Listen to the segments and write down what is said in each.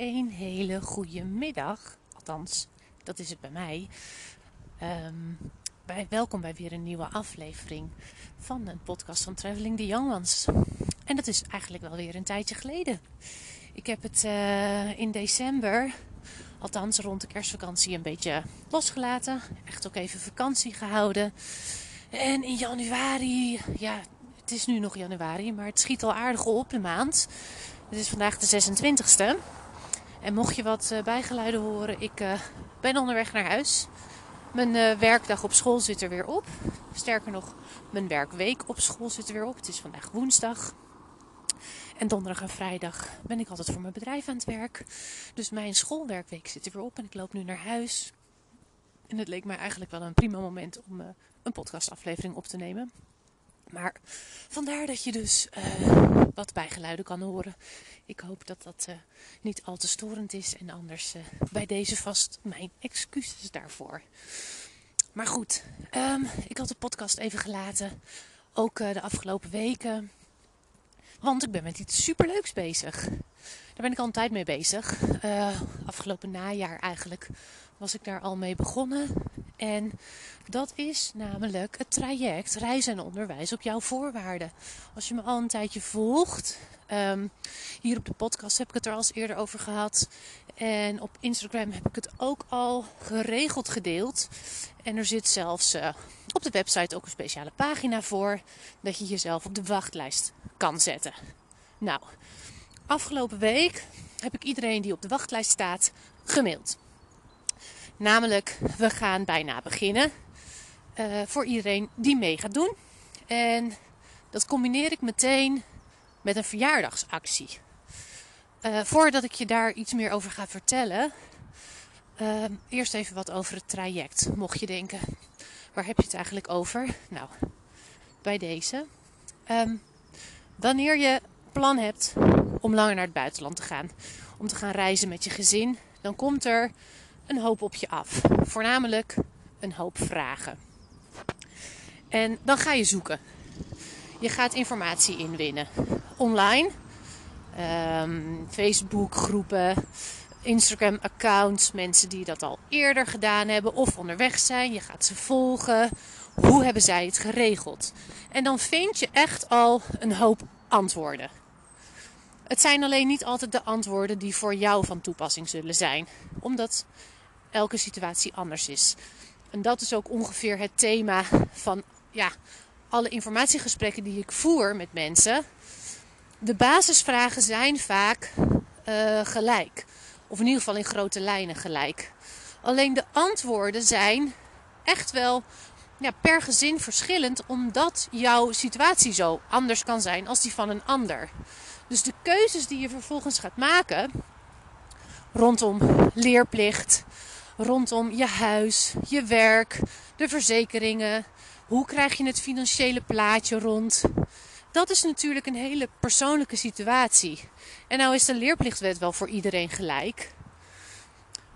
een hele goede middag. Althans, dat is het bij mij. Ehm, bij, welkom bij weer een nieuwe aflevering van een podcast van Traveling the Young Ones. En dat is eigenlijk wel weer een tijdje geleden. Ik heb het uh, in december, althans rond de kerstvakantie, een beetje losgelaten. Echt ook even vakantie gehouden. En in januari, ja, het is nu nog januari, maar het schiet al aardig op de maand. Het is vandaag de 26e. En mocht je wat uh, bijgeluiden horen, ik uh, ben onderweg naar huis. Mijn uh, werkdag op school zit er weer op. Sterker nog, mijn werkweek op school zit er weer op. Het is vandaag woensdag. En donderdag en vrijdag ben ik altijd voor mijn bedrijf aan het werk. Dus mijn schoolwerkweek zit er weer op en ik loop nu naar huis. En het leek mij eigenlijk wel een prima moment om een podcastaflevering op te nemen. Maar vandaar dat je dus uh, wat bijgeluiden kan horen. Ik hoop dat dat uh, niet al te storend is. En anders uh, bij deze vast mijn excuses daarvoor. Maar goed, um, ik had de podcast even gelaten. Ook de afgelopen weken. Want ik ben met iets superleuks bezig. Daar ben ik al een tijd mee bezig. afgelopen najaar eigenlijk was ik daar al mee begonnen. En dat is namelijk het traject Reizen en Onderwijs op jouw voorwaarden. Als je me al een tijdje volgt, um, hier op de podcast heb ik het er al eens eerder over gehad. En op Instagram heb ik het ook al geregeld gedeeld. En er zit zelfs uh, op de website ook een speciale pagina voor dat je jezelf op de wachtlijst kan zetten. Nou, afgelopen week heb ik iedereen die op de wachtlijst staat gemaild. Namelijk, we gaan bijna beginnen. Uh, voor iedereen die mee gaat doen. En dat combineer ik meteen met een verjaardagsactie. Uh, voordat ik je daar iets meer over ga vertellen, uh, eerst even wat over het traject. Mocht je denken, waar heb je het eigenlijk over? Nou, bij deze. Um, wanneer je plan hebt om langer naar het buitenland te gaan, om te gaan reizen met je gezin, dan komt er een hoop op je af. Voornamelijk een hoop vragen. En dan ga je zoeken. Je gaat informatie inwinnen. Online, um, Facebook groepen, Instagram accounts, mensen die dat al eerder gedaan hebben of onderweg zijn. Je gaat ze volgen. Hoe hebben zij het geregeld? En dan vind je echt al een hoop antwoorden. Het zijn alleen niet altijd de antwoorden die voor jou van toepassing zullen zijn, omdat elke situatie anders is. En dat is ook ongeveer het thema van ja, alle informatiegesprekken die ik voer met mensen. De basisvragen zijn vaak uh, gelijk. Of in ieder geval in grote lijnen gelijk. Alleen de antwoorden zijn echt wel ja, per gezin verschillend, omdat jouw situatie zo anders kan zijn als die van een ander. Dus de keuzes die je vervolgens gaat maken rondom leerplicht, rondom je huis, je werk, de verzekeringen. Hoe krijg je het financiële plaatje rond? Dat is natuurlijk een hele persoonlijke situatie. En nou is de leerplichtwet wel voor iedereen gelijk.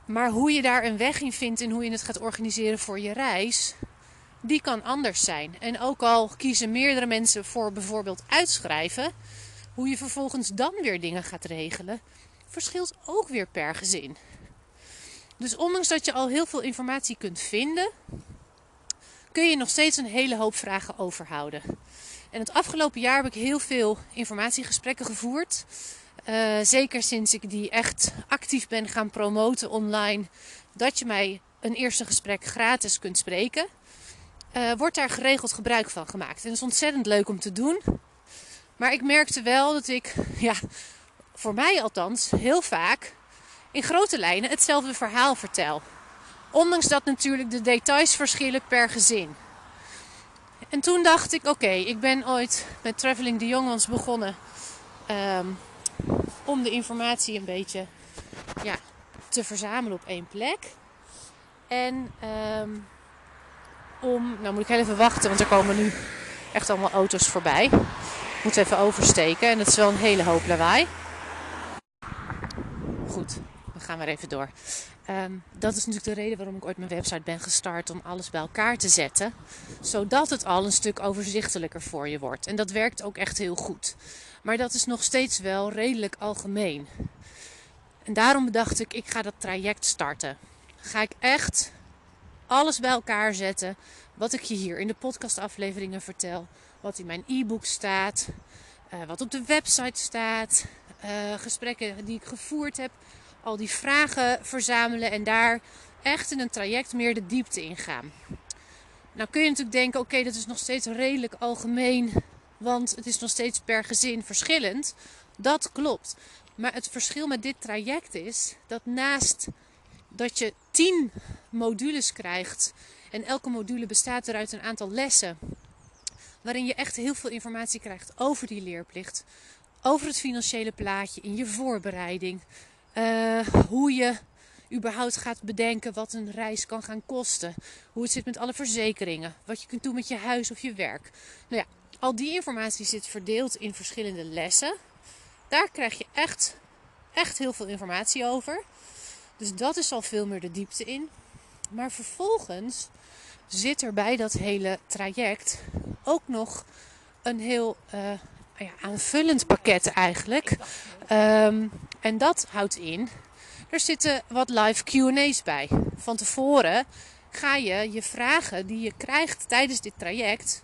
Maar hoe je daar een weg in vindt en hoe je het gaat organiseren voor je reis, die kan anders zijn. En ook al kiezen meerdere mensen voor bijvoorbeeld uitschrijven, hoe je vervolgens dan weer dingen gaat regelen, verschilt ook weer per gezin. Dus ondanks dat je al heel veel informatie kunt vinden, kun je nog steeds een hele hoop vragen overhouden. En het afgelopen jaar heb ik heel veel informatiegesprekken gevoerd. Uh, zeker sinds ik die echt actief ben gaan promoten online, dat je mij een eerste gesprek gratis kunt spreken. Uh, wordt daar geregeld gebruik van gemaakt. En dat is ontzettend leuk om te doen. Maar ik merkte wel dat ik, ja, voor mij althans, heel vaak in grote lijnen hetzelfde verhaal vertel. Ondanks dat natuurlijk de details verschillen per gezin. En toen dacht ik: oké, ik ben ooit met Traveling Young Ones begonnen. Um, om de informatie een beetje ja, te verzamelen op één plek. En um, om. Nou moet ik heel even wachten, want er komen nu echt allemaal auto's voorbij. Ik moet even oversteken en dat is wel een hele hoop lawaai. Goed, gaan maar even door. Um, dat is natuurlijk de reden waarom ik ooit mijn website ben gestart om alles bij elkaar te zetten. Zodat het al een stuk overzichtelijker voor je wordt. En dat werkt ook echt heel goed. Maar dat is nog steeds wel redelijk algemeen. En daarom bedacht ik, ik ga dat traject starten. Ga ik echt alles bij elkaar zetten. Wat ik je hier in de podcastafleveringen vertel. Wat in mijn e-book staat. Uh, wat op de website staat. Uh, gesprekken die ik gevoerd heb. Al die vragen verzamelen en daar echt in een traject meer de diepte in gaan. Nou kun je natuurlijk denken, oké, dat is nog steeds redelijk algemeen, want het is nog steeds per gezin verschillend. Dat klopt. Maar het verschil met dit traject is dat naast dat je tien modules krijgt en elke module bestaat eruit een aantal lessen, waarin je echt heel veel informatie krijgt over die leerplicht, over het financiële plaatje in je voorbereiding, hoe je überhaupt gaat bedenken wat een reis kan gaan kosten. Hoe het zit met alle verzekeringen. Wat je kunt doen met je huis of je werk. Nou ja, al die informatie zit verdeeld in verschillende lessen. Daar krijg je echt, echt heel veel informatie over. Dus dat is al veel meer de diepte in. Maar vervolgens zit er bij dat hele traject ook nog een heel uh, ja, aanvullend pakket eigenlijk. Um, en dat houdt in er zitten wat live QA's bij. Van tevoren ga je je vragen die je krijgt tijdens dit traject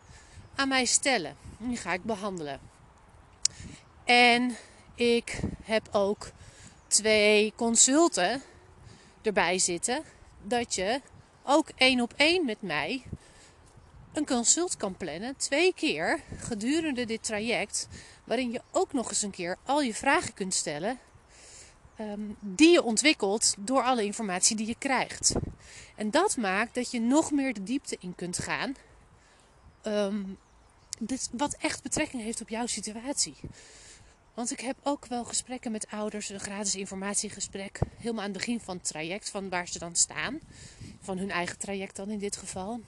aan mij stellen. Die ga ik behandelen. En ik heb ook twee consulten erbij zitten. Dat je ook één op één met mij een consult kan plannen. Twee keer gedurende dit traject. Waarin je ook nog eens een keer al je vragen kunt stellen Ehm, die je ontwikkelt door alle informatie die je krijgt. En dat maakt dat je nog meer de diepte in kunt gaan. Um, dit, wat echt betrekking heeft op jouw situatie. Want ik heb ook wel gesprekken met ouders, een gratis informatiegesprek, helemaal aan het begin van het traject, van waar ze dan staan. Van hun eigen traject dan in dit geval.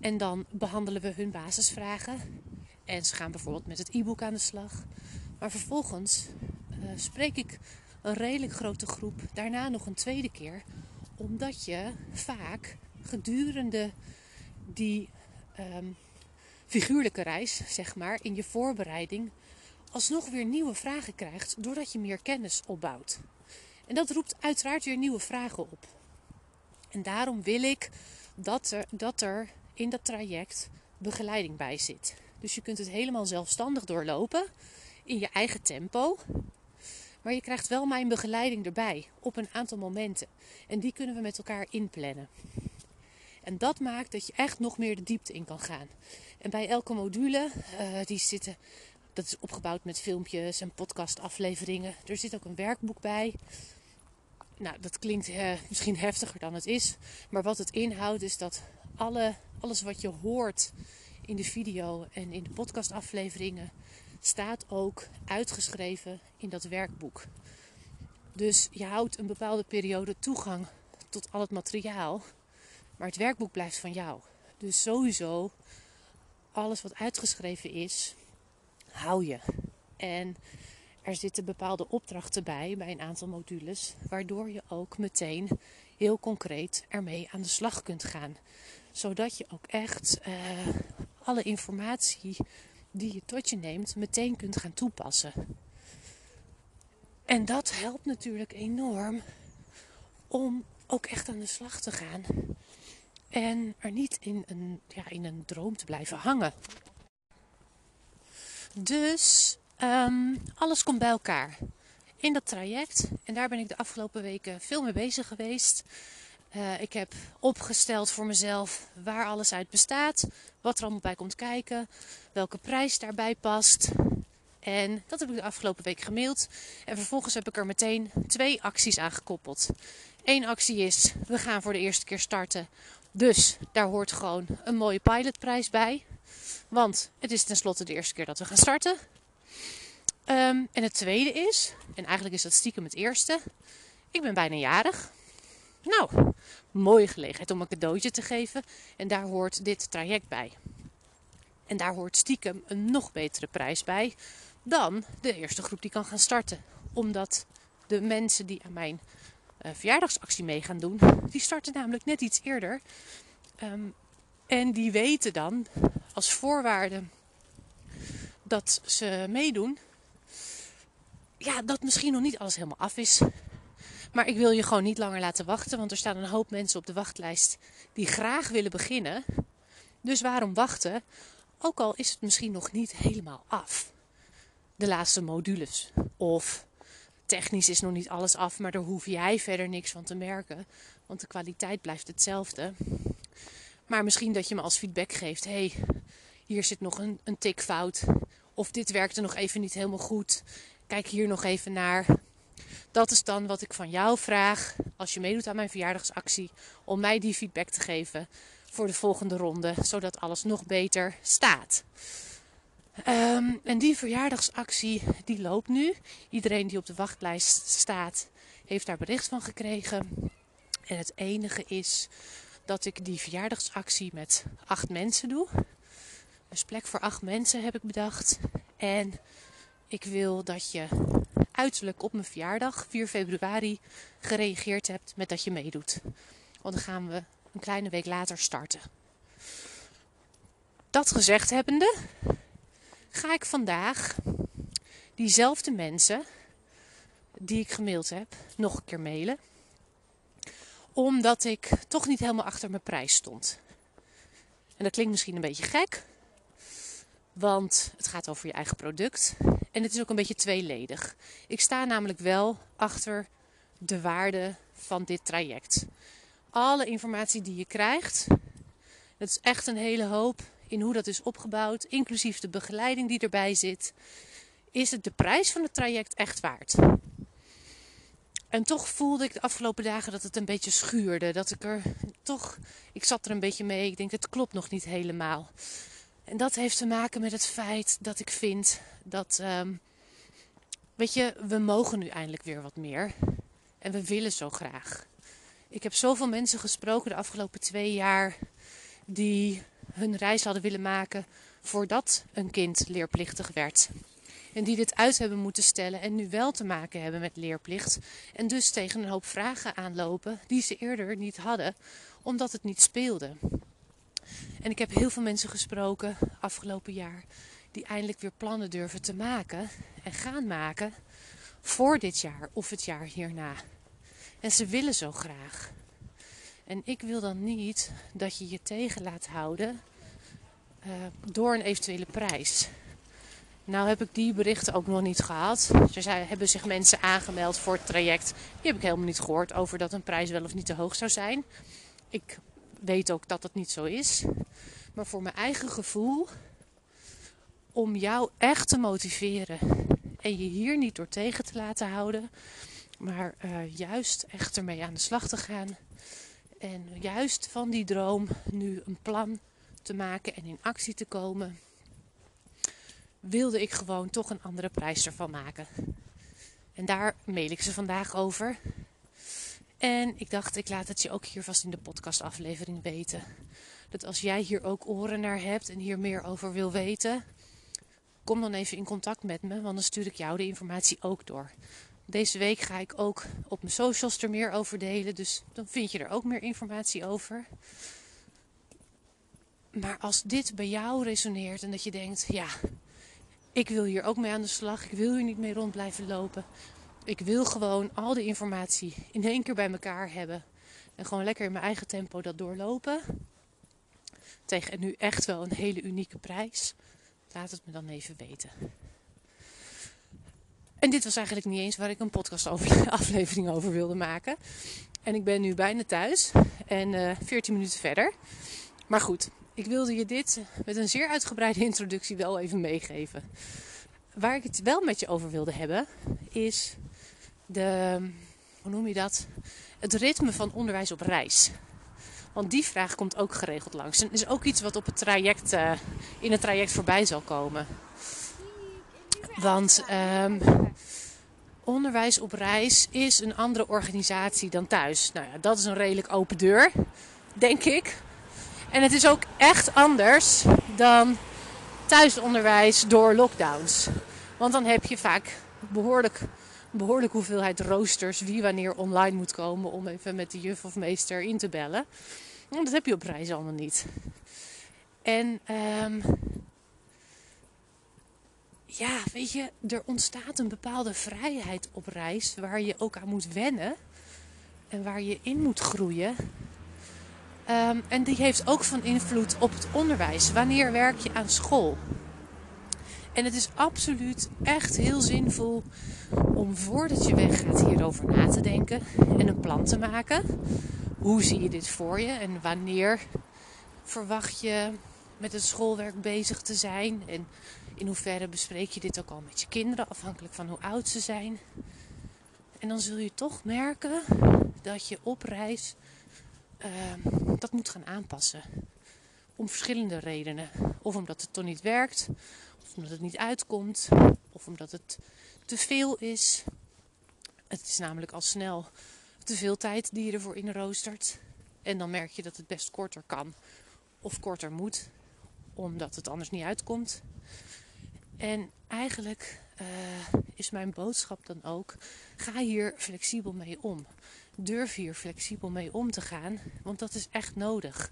En dan behandelen we hun basisvragen. En ze gaan bijvoorbeeld met het e-book aan de slag. Maar vervolgens uh, spreek ik een redelijk grote groep daarna nog een tweede keer. Omdat je vaak gedurende die um, figuurlijke reis, zeg maar, in je voorbereiding, alsnog weer nieuwe vragen krijgt doordat je meer kennis opbouwt. En dat roept uiteraard weer nieuwe vragen op. En daarom wil ik dat er, dat er in dat traject begeleiding bij zit. Dus je kunt het helemaal zelfstandig doorlopen in je eigen tempo. Maar je krijgt wel mijn begeleiding erbij op een aantal momenten. En die kunnen we met elkaar inplannen. En dat maakt dat je echt nog meer de diepte in kan gaan. En bij elke module, uh, die zitten, dat is opgebouwd met filmpjes en podcastafleveringen. Er zit ook een werkboek bij. Nou, dat klinkt uh, misschien heftiger dan het is. Maar wat het inhoudt is dat alle, alles wat je hoort in de video en in de podcastafleveringen staat ook uitgeschreven in dat werkboek. Dus je houdt een bepaalde periode toegang tot al het materiaal, maar het werkboek blijft van jou. Dus sowieso, alles wat uitgeschreven is, hou je. En er zitten bepaalde opdrachten bij, bij een aantal modules, waardoor je ook meteen heel concreet ermee aan de slag kunt gaan. Zodat je ook echt uh, alle informatie die je tot je neemt meteen kunt gaan toepassen. En dat helpt natuurlijk enorm om ook echt aan de slag te gaan. En er niet in een, ja, in een droom te blijven hangen. Dus um, alles komt bij elkaar in dat traject. En daar ben ik de afgelopen weken veel mee bezig geweest. Uh, ik heb opgesteld voor mezelf waar alles uit bestaat, wat er allemaal bij komt kijken, welke prijs daarbij past. En dat heb ik de afgelopen week gemaild. En vervolgens heb ik er meteen twee acties aan gekoppeld. Eén actie is, we gaan voor de eerste keer starten. Dus daar hoort gewoon een mooie pilotprijs bij. Want het is tenslotte de eerste keer dat we gaan starten. Um, en het tweede is, en eigenlijk is dat stiekem het eerste. Ik ben bijna jarig. Nou, mooie gelegenheid om een cadeautje te geven. En daar hoort dit traject bij. En daar hoort stiekem een nog betere prijs bij dan de eerste groep die kan gaan starten. Omdat de mensen die aan mijn uh, verjaardagsactie mee gaan doen, die starten namelijk net iets eerder. Um, en die weten dan als voorwaarde dat ze meedoen, ja, dat misschien nog niet alles helemaal af is. Maar ik wil je gewoon niet langer laten wachten, want er staan een hoop mensen op de wachtlijst die graag willen beginnen. Dus waarom wachten? Ook al is het misschien nog niet helemaal af. De laatste modules. Of technisch is nog niet alles af, maar daar hoef jij verder niks van te merken. Want de kwaliteit blijft hetzelfde. Maar misschien dat je me als feedback geeft: hey, hier zit nog een, een tikfout. Of dit werkte nog even niet helemaal goed. Kijk hier nog even naar. Dat is dan wat ik van jou vraag als je meedoet aan mijn verjaardagsactie. Om mij die feedback te geven voor de volgende ronde. Zodat alles nog beter staat. Ehm, en die verjaardagsactie die loopt nu. Iedereen die op de wachtlijst staat heeft daar bericht van gekregen. En het enige is dat ik die verjaardagsactie met acht mensen doe. Dus plek voor acht mensen heb ik bedacht. En ik wil dat je uiterlijk op mijn verjaardag, 4 februari, gereageerd hebt met dat je meedoet. Want dan gaan we een kleine week later starten. Dat gezegd hebbende, ga ik vandaag diezelfde mensen die ik gemaild heb, nog een keer mailen. Omdat ik toch niet helemaal achter mijn prijs stond. En dat klinkt misschien een beetje gek, want het gaat over je eigen product. En het is ook een beetje tweeledig. Ik sta namelijk wel achter de waarde van dit traject. Alle informatie die je krijgt, dat is echt een hele hoop in hoe dat is opgebouwd, inclusief de begeleiding die erbij zit. Is het de prijs van het traject echt waard? En toch voelde ik de afgelopen dagen dat het een beetje schuurde. Dat ik er toch, ik zat er een beetje mee. Ik denk, het klopt nog niet helemaal. En dat heeft te maken met het feit dat ik vind dat, um, weet je, we mogen nu eindelijk weer wat meer. En we willen zo graag. Ik heb zoveel mensen gesproken de afgelopen twee jaar die hun reis hadden willen maken voordat een kind leerplichtig werd. En die dit uit hebben moeten stellen en nu wel te maken hebben met leerplicht. En dus tegen een hoop vragen aanlopen die ze eerder niet hadden, omdat het niet speelde. En ik heb heel veel mensen gesproken afgelopen jaar die eindelijk weer plannen durven te maken en gaan maken voor dit jaar of het jaar hierna. En ze willen zo graag. En ik wil dan niet dat je je tegen laat houden uh, door een eventuele prijs. Nou heb ik die berichten ook nog niet gehad. Er hebben zich mensen aangemeld voor het traject. Die heb ik helemaal niet gehoord over dat een prijs wel of niet te hoog zou zijn. Ik weet ook dat dat niet zo is. Maar voor mijn eigen gevoel, om jou echt te motiveren en je hier niet door tegen te laten houden, maar uh, juist echt ermee aan de slag te gaan. En juist van die droom nu een plan te maken en in actie te komen, wilde ik gewoon toch een andere prijs ervan maken. En daar mail ik ze vandaag over. En ik dacht, ik laat het je ook hier vast in de podcastaflevering weten. Dat als jij hier ook oren naar hebt en hier meer over wil weten, kom dan even in contact met me, want dan stuur ik jou de informatie ook door. Deze week ga ik ook op mijn socials er meer over delen, dus dan vind je er ook meer informatie over. Maar als dit bij jou resoneert en dat je denkt, ja, ik wil hier ook mee aan de slag, ik wil hier niet mee rond blijven lopen, ik wil gewoon al die informatie in één keer bij elkaar hebben. En gewoon lekker in mijn eigen tempo dat doorlopen. Tegen nu echt wel een hele unieke prijs. Laat het me dan even weten. En dit was eigenlijk niet eens waar ik een podcast over, aflevering over wilde maken. En ik ben nu bijna thuis en uh, eh, 14 minuten verder. Maar goed, ik wilde je dit met een zeer uitgebreide introductie wel even meegeven. Waar ik het wel met je over wilde hebben, is de, hoe noem je dat? Het ritme van onderwijs op reis. Want die vraag komt ook geregeld langs. En is ook iets wat op het traject, uh, in het traject voorbij zal komen. Want um, onderwijs op reis is een andere organisatie dan thuis. Nou ja, dat is een redelijk open deur, denk ik. En het is ook echt anders dan thuisonderwijs door lockdowns. Want dan heb je vaak behoorlijk behoorlijke hoeveelheid roosters wie wanneer online moet komen om even met de juf of meester in te bellen. En dat heb je op reis allemaal niet. En um, ja, weet je, er ontstaat een bepaalde vrijheid op reis waar je ook aan moet wennen en waar je in moet groeien. Ehm, en die heeft ook van invloed op het onderwijs. Wanneer werk je aan school? En het is absoluut echt heel zinvol om voordat je weggaat hierover na te denken en een plan te maken. Hoe zie je dit voor je en wanneer verwacht je met het schoolwerk bezig te zijn? En in hoeverre bespreek je dit ook al met je kinderen, afhankelijk van hoe oud ze zijn? En dan zul je toch merken dat je op reis uh, dat moet gaan aanpassen. Om verschillende redenen. Of omdat het toch niet werkt, of omdat het niet uitkomt, of omdat het te veel is. Het is namelijk al snel te veel tijd die je ervoor inroostert. En dan merk je dat het best korter kan of korter moet, omdat het anders niet uitkomt. En eigenlijk uh, is mijn boodschap dan ook: ga hier flexibel mee om. Durf hier flexibel mee om te gaan, want dat is echt nodig.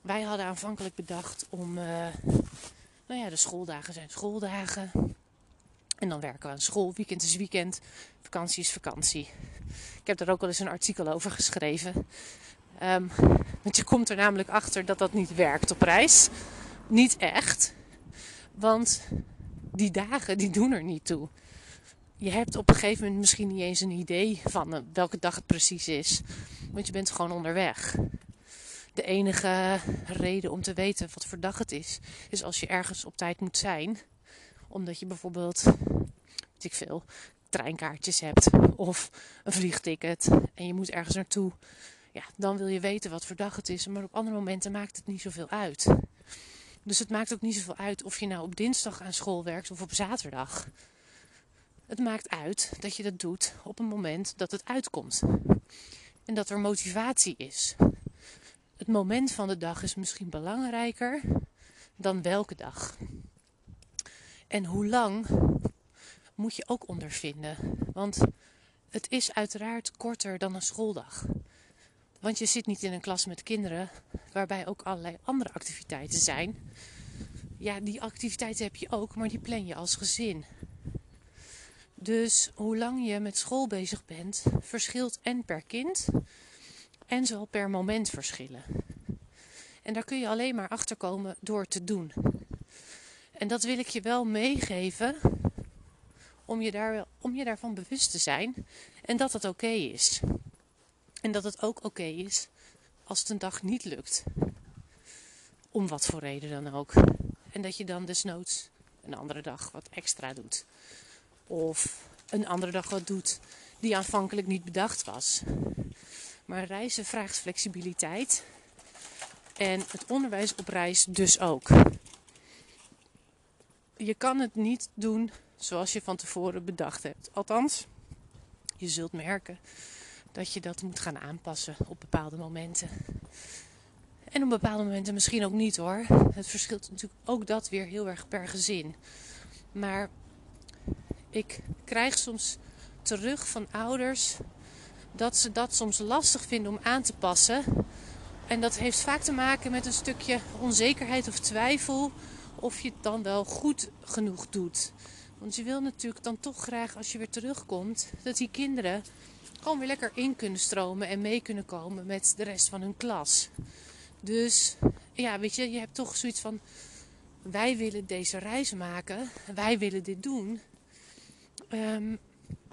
Wij hadden aanvankelijk bedacht om, uh, nou ja, de schooldagen zijn schooldagen. En dan werken we aan school, weekend is weekend, vakantie is vakantie. Ik heb daar ook wel eens een artikel over geschreven. Um, want je komt er namelijk achter dat dat niet werkt op reis. Niet echt. Want die dagen die doen er niet toe. Je hebt op een gegeven moment misschien niet eens een idee van eh, welke dag het precies is. Want je bent gewoon onderweg. De enige reden om te weten wat voor dag het is, is als je ergens op tijd moet zijn. Omdat je bijvoorbeeld, weet ik veel, treinkaartjes hebt of een vliegticket en je moet ergens naartoe. Ja, dan wil je weten wat voor dag het is. Maar op andere momenten maakt het niet zoveel uit. Dus het maakt ook niet zoveel uit of je nou op dinsdag aan school werkt of op zaterdag. Het maakt uit dat je dat doet op een moment dat het uitkomt. En dat er motivatie is. Het moment van de dag is misschien belangrijker dan welke dag. En hoe lang moet je ook ondervinden. Want het is uiteraard korter dan een schooldag. Want je zit niet in een klas met kinderen waarbij ook allerlei andere activiteiten zijn. Ja, die activiteiten heb je ook, maar die plan je als gezin. Dus hoe lang je met school bezig bent, verschilt en per kind en zal per moment verschillen. En daar kun je alleen maar achter komen door te doen. En dat wil ik je wel meegeven om je, daar, om je daarvan bewust te zijn en dat het oké is. En dat het ook oké is als het een dag niet lukt. Om wat voor reden dan ook. En dat je dan desnoods een andere dag wat extra doet. Of een andere dag wat doet die aanvankelijk niet bedacht was. Maar reizen vraagt flexibiliteit. En het onderwijs op reis dus ook. Je kan het niet doen zoals je van tevoren bedacht hebt. Althans, je zult merken dat je dat moet gaan aanpassen op bepaalde momenten. En op bepaalde momenten misschien ook niet hoor. Het verschilt natuurlijk ook dat weer heel erg per gezin. Maar ik krijg soms terug van ouders dat ze dat soms lastig vinden om aan te passen. En dat heeft vaak te maken met een stukje onzekerheid of twijfel of je het dan wel goed genoeg doet. Want je wil natuurlijk dan toch graag als je weer terugkomt dat die kinderen gewoon weer lekker in kunnen stromen en mee kunnen komen met de rest van hun klas. Dus ja, weet je, je hebt toch zoiets van: wij willen deze reis maken, wij willen dit doen. Ehm,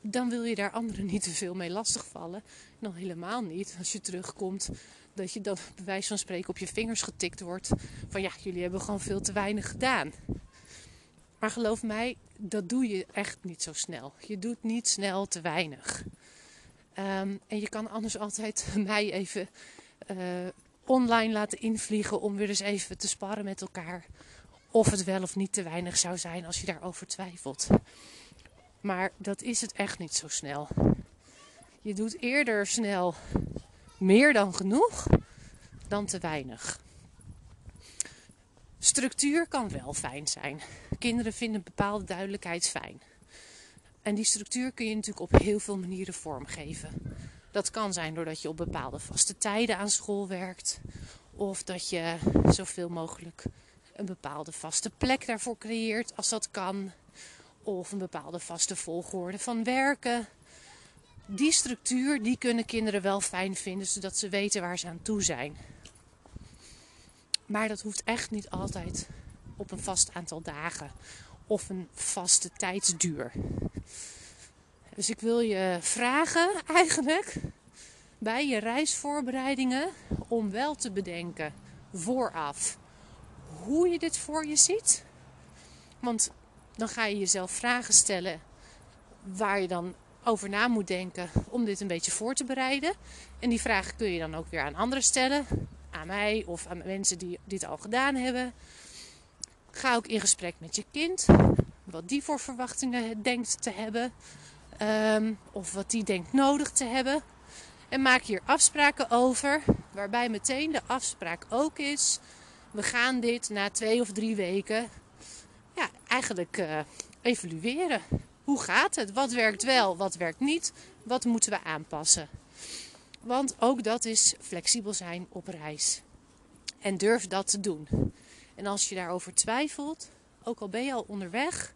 dan wil je daar anderen niet te veel mee lastigvallen. Dan helemaal niet als je terugkomt. Dat je dan bij wijze van spreken op je vingers getikt wordt. Van ja, jullie hebben gewoon veel te weinig gedaan. Maar geloof mij, dat doe je echt niet zo snel. Je doet niet snel te weinig. Um, en je kan anders altijd mij even uh, online laten invliegen om weer eens even te sparren met elkaar. Of het wel of niet te weinig zou zijn als je daarover twijfelt. Maar dat is het echt niet zo snel. Je doet eerder snel meer dan genoeg dan te weinig. Structuur kan wel fijn zijn. Kinderen vinden bepaalde duidelijkheid fijn. En die structuur kun je natuurlijk op heel veel manieren vormgeven. Dat kan zijn doordat je op bepaalde vaste tijden aan school werkt. Of dat je zoveel mogelijk een bepaalde vaste plek daarvoor creëert als dat kan. Of een bepaalde vaste volgorde van werken. Die structuur die kunnen kinderen wel fijn vinden, zodat ze weten waar ze aan toe zijn. Maar dat hoeft echt niet altijd op een vast aantal dagen of een vaste tijdsduur. Dus ik wil je vragen eigenlijk bij je reisvoorbereidingen om wel te bedenken vooraf hoe je dit voor je ziet. Want dan ga je jezelf vragen stellen waar je dan over na moet denken om dit een beetje voor te bereiden. En die vragen kun je dan ook weer aan anderen stellen. Aan mij of aan mensen die dit al gedaan hebben. Ga ook in gesprek met je kind. Wat die voor verwachtingen denkt te hebben. Ehm, of wat die denkt nodig te hebben. En maak hier afspraken over. Waarbij meteen de afspraak ook is. We gaan dit na twee of drie weken eigenlijk uh, evalueren. Hoe gaat het? Wat werkt wel? Wat werkt niet? Wat moeten we aanpassen? Want ook dat is flexibel zijn op reis. En durf dat te doen. En als je daarover twijfelt, ook al ben je al onderweg,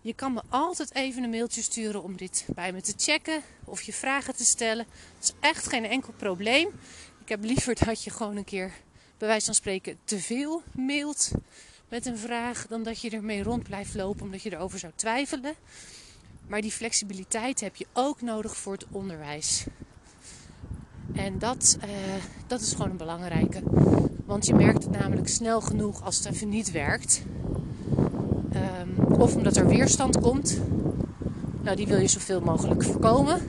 je kan me altijd even een mailtje sturen om dit bij me te checken of je vragen te stellen. Dat is echt geen enkel probleem. Ik heb liever dat je gewoon een keer, bij wijze van spreken, te veel mailt met een vraag dan dat je ermee rond blijft lopen omdat je erover zou twijfelen. Maar die flexibiliteit heb je ook nodig voor het onderwijs. En dat, uh, dat is gewoon een belangrijke. Want je merkt het namelijk snel genoeg als het even niet werkt. Um, of omdat er weerstand komt. Nou, die wil je zoveel mogelijk voorkomen.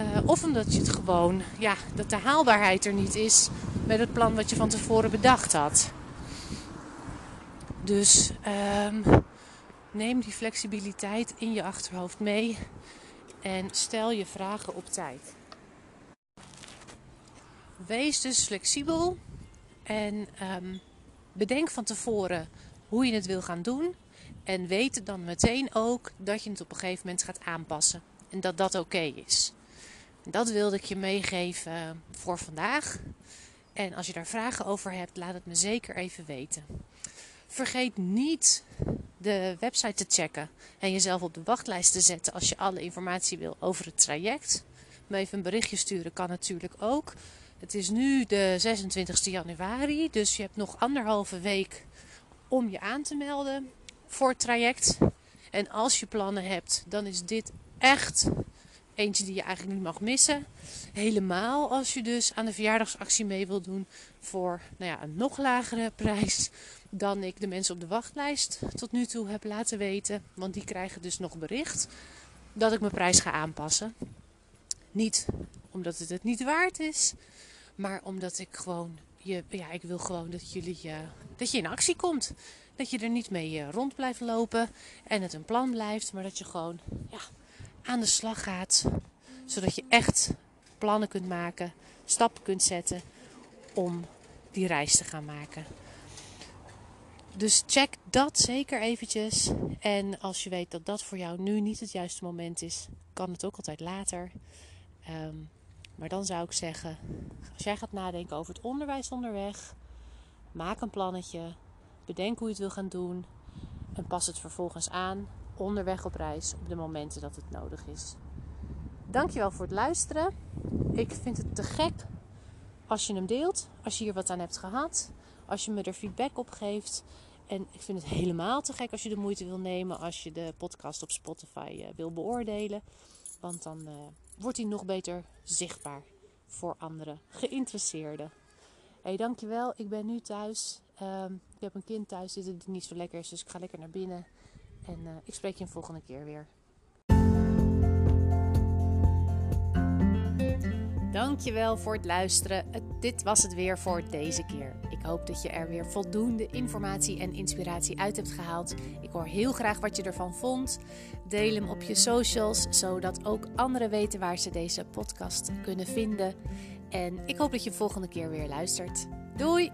Uh, of omdat je het gewoon, ja, dat de haalbaarheid er niet is met het plan wat je van tevoren bedacht had. Dus um, neem die flexibiliteit in je achterhoofd mee en stel je vragen op tijd. Wees dus flexibel en um, bedenk van tevoren hoe je het wil gaan doen. En weet dan meteen ook dat je het op een gegeven moment gaat aanpassen. En dat dat oké is. Dat wilde ik je meegeven voor vandaag. En als je daar vragen over hebt, laat het me zeker even weten. Vergeet niet de website te checken en jezelf op de wachtlijst te zetten als je alle informatie wil over het traject. Me even een berichtje sturen kan natuurlijk ook. Het is nu de 26 januari, dus je hebt nog anderhalve week om je aan te melden voor het traject. En als je plannen hebt, dan is dit echt eentje die je eigenlijk niet mag missen. Helemaal als je dus aan de verjaardagsactie mee wil doen voor nou ja, een nog lagere prijs dan ik de mensen op de wachtlijst tot nu toe heb laten weten. Want die krijgen dus nog bericht dat ik mijn prijs ga aanpassen. Niet omdat het het niet waard is, maar omdat ik gewoon, je, ja, ik wil gewoon dat jullie, uh, dat je in actie komt. Dat je er niet mee uh, rond blijft lopen en het een plan blijft, maar dat je gewoon ja, aan de slag gaat. Zodat je echt plannen kunt maken, stappen kunt zetten om die reis te gaan maken. Dus check dat zeker eventjes. En als je weet dat dat voor jou nu niet het juiste moment is, kan het ook altijd later. Um, maar dan zou ik zeggen, als jij gaat nadenken over het onderwijs onderweg, maak een plannetje, bedenk hoe je het wil gaan doen en pas het vervolgens aan onderweg op reis op de momenten dat het nodig is. Dankjewel voor het luisteren. Ik vind het te gek als je hem deelt, als je hier wat aan hebt gehad, als je me er feedback op geeft. En ik vind het helemaal te gek als je de moeite wil nemen als je de podcast op Spotify uh, wil beoordelen. Want dan uh, wordt hij nog beter zichtbaar voor andere geïnteresseerden. Hey, dankjewel. Ik ben nu thuis. Um, ik heb een kind thuis zitten die niet zo lekker is, dus ik ga lekker naar binnen. En uh, ik spreek je een volgende keer weer. Dankjewel voor het luisteren. Dit was het weer voor deze keer. Ik hoop dat je er weer voldoende informatie en inspiratie uit hebt gehaald. Ik hoor heel graag wat je ervan vond. Deel hem op je socials, zodat ook anderen weten waar ze deze podcast kunnen vinden. En ik hoop dat je volgende keer weer luistert. Doei!